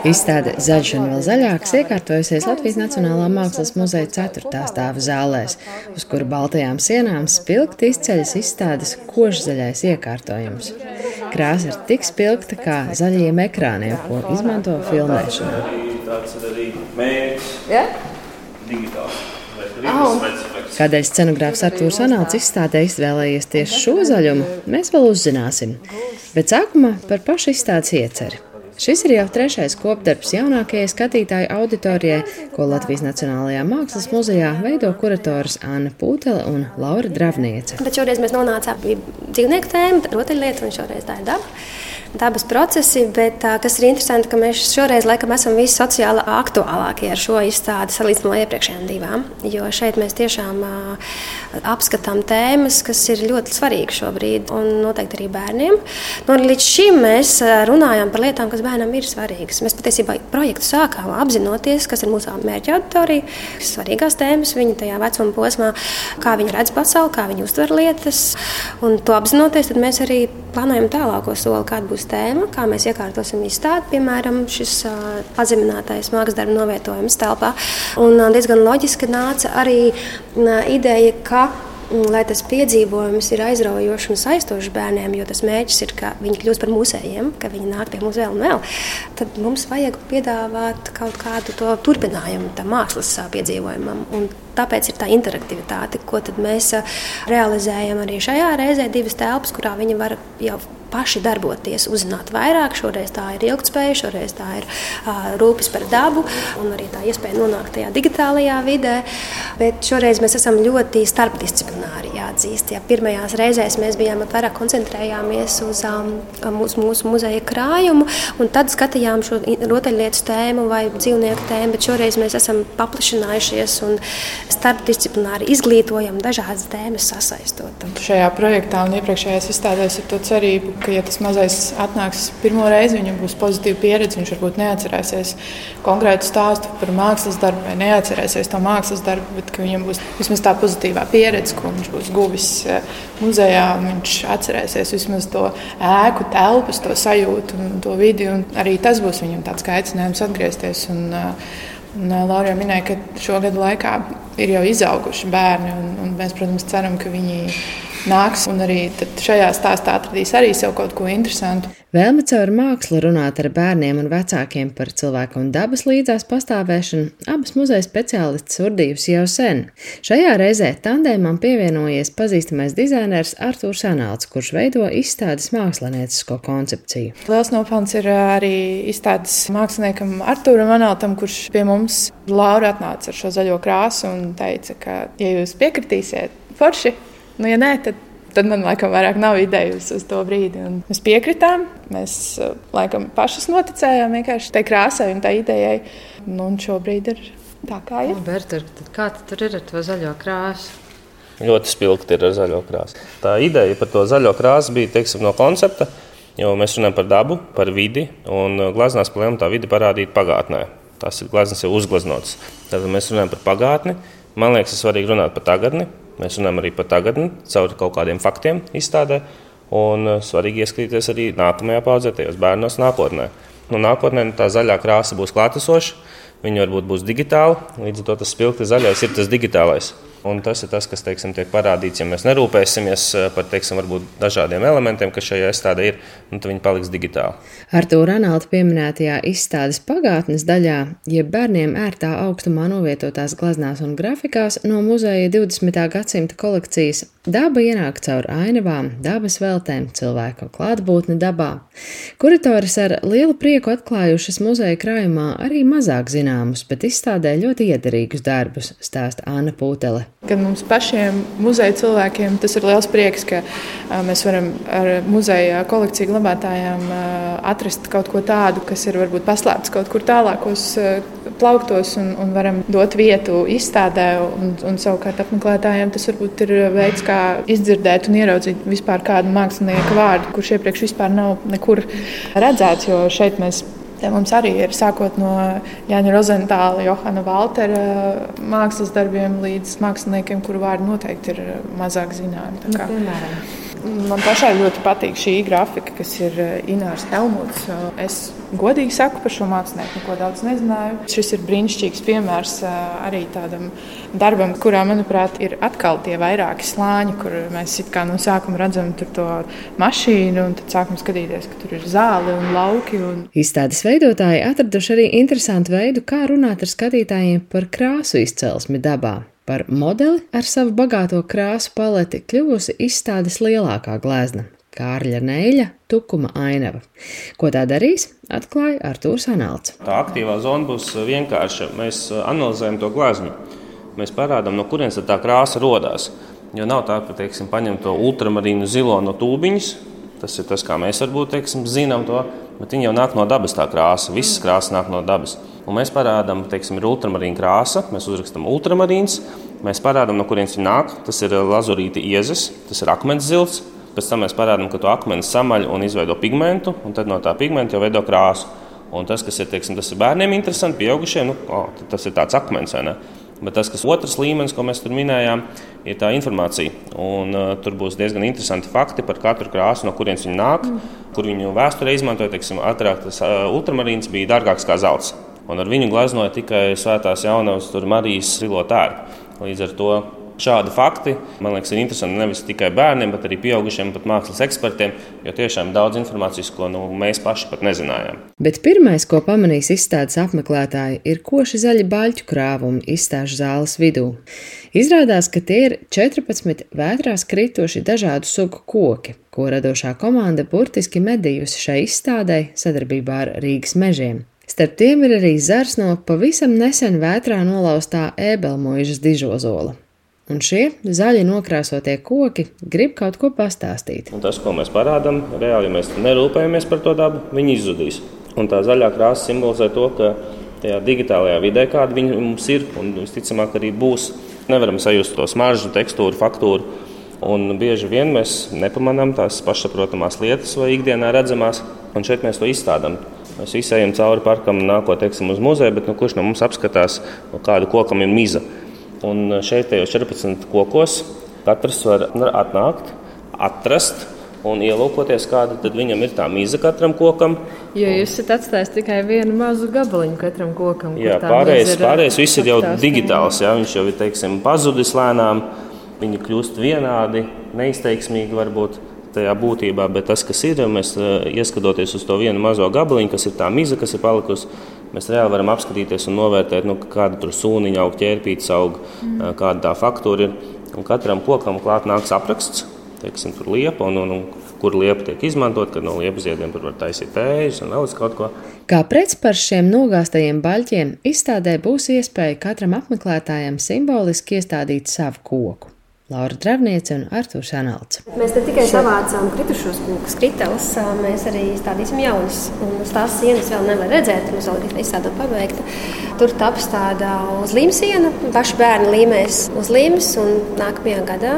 Izstāde Zaļš un vēl zaļāks iekārtojusies Latvijas Nacionālā mākslas muzeja 4. stāva zālēs, uz kuru baltajām sienām spilgti izceļas izstādes košzaļais iekārtojums. Krāsa ir tik spilgta kā zaļajiem ekrāniem, ko izmanto filmēšanā. Tāds ir arī mērķis. Ja? Digitāls. Kādēļ scenogrāfs Artūrs Anāls izstādē izvēlējies tieši šo zaļumu, mēs vēl uzzināsim. Bet sākumā par pašu izstādes ieceri. Šis ir jau trešais kopdarbs jaunākajai skatītāju auditorijai, ko Latvijas Nacionālajā Mākslas muzejā veido kuratoris Anna Pūtele un Laura Dravniece. Bet šoreiz mēs nonācām pie dzīvnieku tēmas, rotaļlietu, un šoreiz tā ir daba dabas procesi, bet kas ir interesanti, ka mēs šoreiz laikam esam visi sociāli aktuālākie ar šo izstādi salīdzinot ar iepriekšējām divām. Jo šeit mēs tiešām apskatām tēmas, kas ir ļoti svarīgas šobrīd, un noteikti arī bērniem. Nu, līdz šim mēs runājam par lietām, kas bērnam ir svarīgas. Mēs patiesībā projektu sākām apzinoties, kas ir mūsu mērķa auditorija, kas ir svarīgās tēmas viņa tajā vecuma posmā, kā viņi redz pasauli, kā viņi uztver lietas. Un to apzinoties, mēs arī plānojam tālāko soli, kāda būs tēma, kā mēs iekārtosim izstādi, piemēram, šis uh, pazeminātais mākslas darbu novietojums telpā. Un uh, diezgan loģiski nāca arī uh, ideja, ka lai tas piedzīvojums ir aizraujošs un aizstošs bērniem, jo tas mērķis ir, ka viņi kļūst par mūsējiem, ka viņi nāk pie mums vēl un vēl, tad mums vajag piedāvāt kaut kādu to turpinājumu tam mākslas piedzīvojumam. Un tāpēc ir tā interaktivitāte, ko mēs realizējam arī šajā reizē, divas telpas, kurā viņi var jau paši darboties, uzzināt vairāk. Šoreiz tā ir ilgspēja, šoreiz tā ir uh, rūpes par dabu un arī tā iespēja nonākt tajā digitālajā vidē. Bet šoreiz mēs esam ļoti starpdisciplināri jāatzīst. Ja pirmajās reizēs mēs bijām vairāk koncentrējāmies uz um, mūsu, mūsu muzeja krājumu, un tad skatījām šo rotaļlietu tēmu vai dzīvnieku tēmu, bet šoreiz mēs esam paplašinājušies un starpdisciplināri izglītojam dažādas tēmas sasaistot. Šajā projektā un iepriekšējās izstādēs ir to cerību, ka, ja tas mazais atnāks pirmo reizi, viņam būs pozitīva pieredze. Viņš varbūt neatcerēsies konkrētu stāstu par mākslas darbu, vai neatcerēsies to mākslas darbu, bet viņam būs vismaz tā pozitīvā pieredze, ko viņš būs guvis eh, muzejā. Viņš atcerēsies vismaz to ēku, telpas, to sajūtu un to vidi. Un arī tas būs viņam tāds aicinājums atgriezties. Un, eh, un eh, Laura minēja, ka šo gadu laikā ir jau izauguši bērni, un, un mēs, protams, ceram, ka viņi nāks un arī šajā stāstā atradīs arī sev kaut ko interesantu. Vēlme caur mākslu runāt ar bērniem un vecākiem par cilvēku un dabas līdzās pastāvēšanu abas muzeja speciālists urdījusi jau sen. Šajā reizē tandēmam pievienojies pazīstamais dizainers Artūrs Anāls, kurš veido izstādes māksliniecisko koncepciju. Liels nopelns ir arī izstādes māksliniekam Artūram Anāltam, kurš pie mums Laura atnāca ar šo zaļo krāsu un teica, ka, ja jūs piekritīsiet, forši, Nu, ja nē, tad, tad man laikam vairāk nav idejas uz to brīdi. Un mēs piekritām, mēs eh, laikam pašas noticējām vienkārši tai krāsai un tai idejai. Nu, un šobrīd ir tā, kā ir. Nu, Berta, kā tur ir ar to zaļo krāsu? Ļoti spilgti ir ar zaļo krāsu. Tā ideja par to zaļo krāsu bija teiksim, no koncepta, jo mēs runājam par dabu, par vidi, un gleznās plēnām tā vidi parādīt pagātnē. Tas ir gleznas jau uzgleznots. Tad mēs runājam par pagātni. Man liekas, ir svarīgi runāt par tagadni, Mēs runājam arī par tagadni, caur kaut kādiem faktiem izstādē. Un eh, svarīgi ieskatīties arī nākamajā paudzē, tajos bērnos nākotnē. Nu, nākotnē tā zaļā krāsa būs klātesoša, viņa varbūt būs digitāla, līdz ar to tas spilgti zaļais ir tas digitālais. Un tas ir tas, kas teiksim, tiek parādīts. Ja mēs nerūpēsimies eh, par teiksim, dažādiem elementiem, kas šajā izstādē ir, nu, tad viņi paliks digitāli. Ar to Ranalda pieminētajā izstādes pagātnes daļā, jeb bērniem ērtā augstumā novietotās glaznās un grafikās no muzeja 20. gadsimta kolekcijas, daba ienāk caur ainavām, dabas veltēm, cilvēku klātbūtni dabā. Kuratoris ar lielu prieku atklājušas muzeja krājumā arī mazāk zināmus, bet izstādē ļoti iederīgus darbus, stāsta Anna Pūtele. Gan mums pašiem, muzeja cilvēkiem, tas ir liels prieks, ka mēs varam ar muzeja kolekciju glabātājiem atrast kaut ko tādu, kas ir varbūt paslēpts kaut kur tālākos plauktos un, un varam dot vietu izstādē. Un, un savukārt apmeklētājiem tas varbūt ir veids, kā izdzirdēt un ieraudzīt vispār kādu mākslinieku vārdu, kurš iepriekš vispār nav nekur redzēts, jo šeit mēs Te mums arī ir sākot no Jāņa Rozentāla, Johana Valtera mākslas darbiem līdz māksliniekiem, kuru vārdi noteikti ir mazāk zināmi. Nu, piemēram. Man pašai ļoti patīk šī grafika, kas ir Inārs Helmuts. Es godīgi saku par šo mākslinieku, neko daudz nezināju. Šis ir brīnišķīgs piemērs arī tādam darbam, kurā, manuprāt, ir atkal tie vairāki slāņi, kur mēs no sākuma redzam to mašīnu, un tad sākam skatīties, ka tur ir zāle un lauki. Un... Izstādes veidotāji atraduši arī interesantu veidu, kā runāt ar skatītājiem par krāsu izcelsmi dabā. Par modeli ar savu bagāto krāsu paleti kļuvusi izstādes lielākā glezna - Kārļa Neļa tukuma ainava. Ko tā darīs, atklāja Artūrs Anāls. Tā aktīvā zona būs vienkārša. Mēs uh, analizējam to gleznu. Mēs parādām, no kurienes tā krāsa radās. Jo nav tā, ka teiksim, paņem to ultramarīnu zilo no tūbiņas. Tas ir tas, kā mēs varbūt teiksim, zinām to, bet viņi jau nāk no dabas. Tā krāsa, visas krāsas nāk no dabas. Un mēs parādām, teiksim, ir ultramarīna krāsa, mēs uzrakstām ultramarīns, mēs parādām, no kurienes viņa nāk. Tas ir lazurīta iezes, tas ir akmens zils. Pēc tam mēs parādām, ka to akmeni samaļ un izveido pigmentu, un tad no tā pigmenta jau veido krāsu. Un tas, kas ir, teiksim, tas ir bērniem interesanti, pieaugušiem, nu, oh, tas ir tāds akmens. Bet tas, kas otrs līmenis, ko mēs tur minējām, ir tā informācija. Un, uh, tur būs diezgan interesanti fakti par katru krāsu, no kurienes viņi nāk, mm. kur viņu vēsturē izmantoja. Teiksim, ātrāk tas uh, ultramarīns bija dārgāks kā zelts un ar viņu gleznoja tikai Svētās jaunavas Marijas zilo tērpu. Līdz ar to Šādi fakti man liekas, ir interesanti nevis tikai bērniem, bet arī pieaugušiem, pat mākslas ekspertiem, jo tiešām daudz informācijas, ko nu, mēs paši pat nezinājām. Bet pirmais, ko pamanīs izstādes apmeklētāji, ir koši zaļi baļķu krāvumi izstāžu zāles vidū. Izrādās, ka tie ir 14 vētrās krituši dažādu sugu koki, ko radošā komanda burtiski medījusi šai izstādē sadarbībā ar Rīgas mežiem. Starp tiem ir arī zars no pavisam nesen vētrā nolaustā ēbelmožas dižozola. Un šie zaļi nokrāsotie koki grib kaut ko pastāstīt. Un tas, ko mēs parādām, reāli, ja mēs nerūpējamies par to dabu, viņi izzudīs. Un tā zaļā krāsa simbolizē to, ka tajā digitālajā vidē, kāda viņa mums ir, un visticamāk arī būs, nevaram sajust to smaržu, tekstūru, faktūru. Un bieži vien mēs nepamanām tās pašsaprotamās lietas vai ikdienā redzamās, un šeit mēs to izstādām. Mēs visi ejam cauri parkam, nākot teiksim, uz muzeju, bet nu, kurš no mums apskatās, no kāda kokam ir miza? Un šeit, tajos 14 kokos, katrs var atnākt, atrast un ielūkoties, kāda tad viņam ir tā mīza katram kokam. Jo jūs esat atstājis tikai vienu mazu gabaliņu katram kokam. Jā, pārējais, pārējais viss ir jau digitāls. Jā, viņš jau ir teiksim, pazudis lēnām, viņi kļūst vienādi, neizteiksmīgi varbūt tajā būtībā, bet tas, kas ir, mēs eh, ieskatoties uz to vienu mazo gabaliņu, kas ir tā miza, kas ir palikusi, mēs reāli varam apskatīties un novērtēt, nu, kāda tur sūniņa aug, ķērpītas aug, mm. Kāda tā faktūra ir. Un katram kokam klāt nāks apraksts, teiksim, tur liepa un, un, un kur liepa tiek izmantot, kad no liepas ziediem var taisīt tējas un vēl kaut ko. Kā pretspār šiem nogāztajiem baļķiem, izstādē būs iespēja katram apmeklētājam simboliski iestādīt savu koku. Laura Dravniece un Artūrs Anāls. Mēs ne tikai savācām kritušos kūkus, kriteles, mēs arī stādīsim jaunus. Un uz tās sienas vēl nevar redzēt, mums vēl ir izstāde pabeigta. Tur taps tāda uz līmes siena, paši bērni līmēs uz līmes un nākamajā gadā.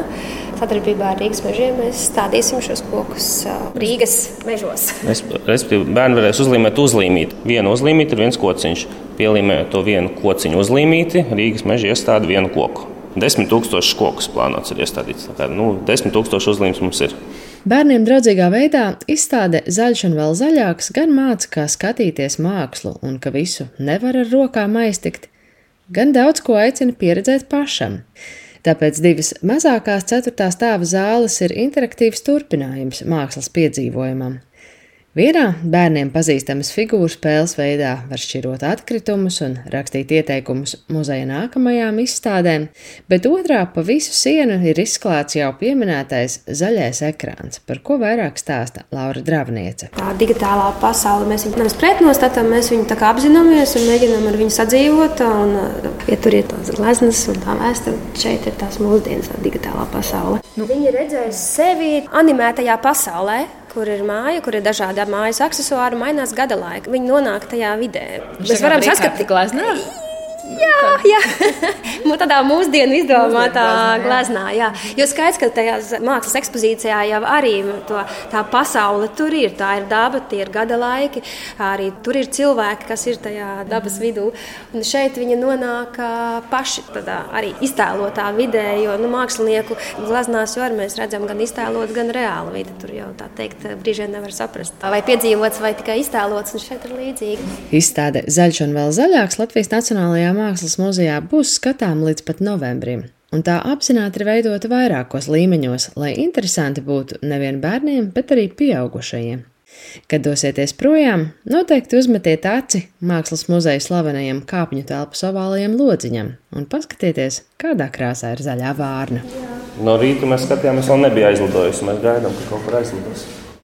Sadarbībā ar Rīgas mežiem mēs stādīsim šos kokus Rīgas mežos. Es, respektīvi, bērni varēs uzlīmēt uzlīmīti. Vienu uzlīmīti ir viens kociņš. Pielīmē to vienu kociņu uzlīmīti, Rīgas meža iestāda vienu koku. Desmit tūkstoši kokus plānots ir iestādīts. Tā kā, nu, desmit tūkstoši uzlīmes mums ir. Bērniem draudzīgā veidā izstāde Zaļš un vēl zaļāks gan māca, kā skatīties mākslu un ka visu nevar ar rokām aiztikt, gan daudz ko aicina pieredzēt pašam. Tāpēc divas mazākās ceturtā stāva zāles ir interaktīvs turpinājums mākslas piedzīvojumam. Vienā bērniem pazīstamas figūru spēles veidā var šķirot atkritumus un rakstīt ieteikumus muzeja nākamajām izstādēm, bet otrā pa visu sienu ir izklāts jau pieminētais zaļais ekrāns, par ko vairāk stāsta Laura Dravniece. Tā digitālā pasaule mēs viņu nevis pretnostatām, mēs viņu tā kā apzināmies un mēģinām ar viņu sadzīvot. Un, ja tur ir tās gleznas un tā vēsture, šeit ir tās mūsdienas tā digitālā pasaule. Nu. Viņi redzēs sevi animētajā pasaulē kur ir māja, kur ir dažādi mājas accessori, mainās gada laika. Viņi nonāk tajā vidē. Mēs varam saskatīt glezniecību. Jā, jā. tādā mūsdienu izdomātā gleznā. Jā. Jo skaidrs, ka tajā mākslas ekspozīcijā jau arī to, tā pasaule tur ir. Tā ir daba, tie ir gada laiki, arī tur ir cilvēki, kas ir tajā dabas vidū. Un šeit viņi nonāk paši tādā arī iztēlotā vidē, jo nu, mākslinieku gleznās jau mēs redzam gan iztēlots, gan reāli vidi. Tur jau tā teikt, brīžiem nevar saprast, vai piedzīvots, vai tikai iztēlots, un šeit ir līdzīgi. Izstāde Zaļš un vēl zaļāks Latvijas Nacionālajā mākslas muzejā būs skatām līdz pat novembrim. Un tā apzināti ir veidota vairākos līmeņos, lai interesanti būtu nevien bērniem, bet arī pieaugušajiem. Kad dosieties projām, noteikti uzmetiet aci mākslas muzeja slavenajam kāpņu telpas ovālajam lodziņam un paskatieties, kādā krāsā ir zaļā vārna. No rīta mēs skatījāmies, vēl nebija aizlidojusi. Mēs gaidām, ka kaut kur aizlidos.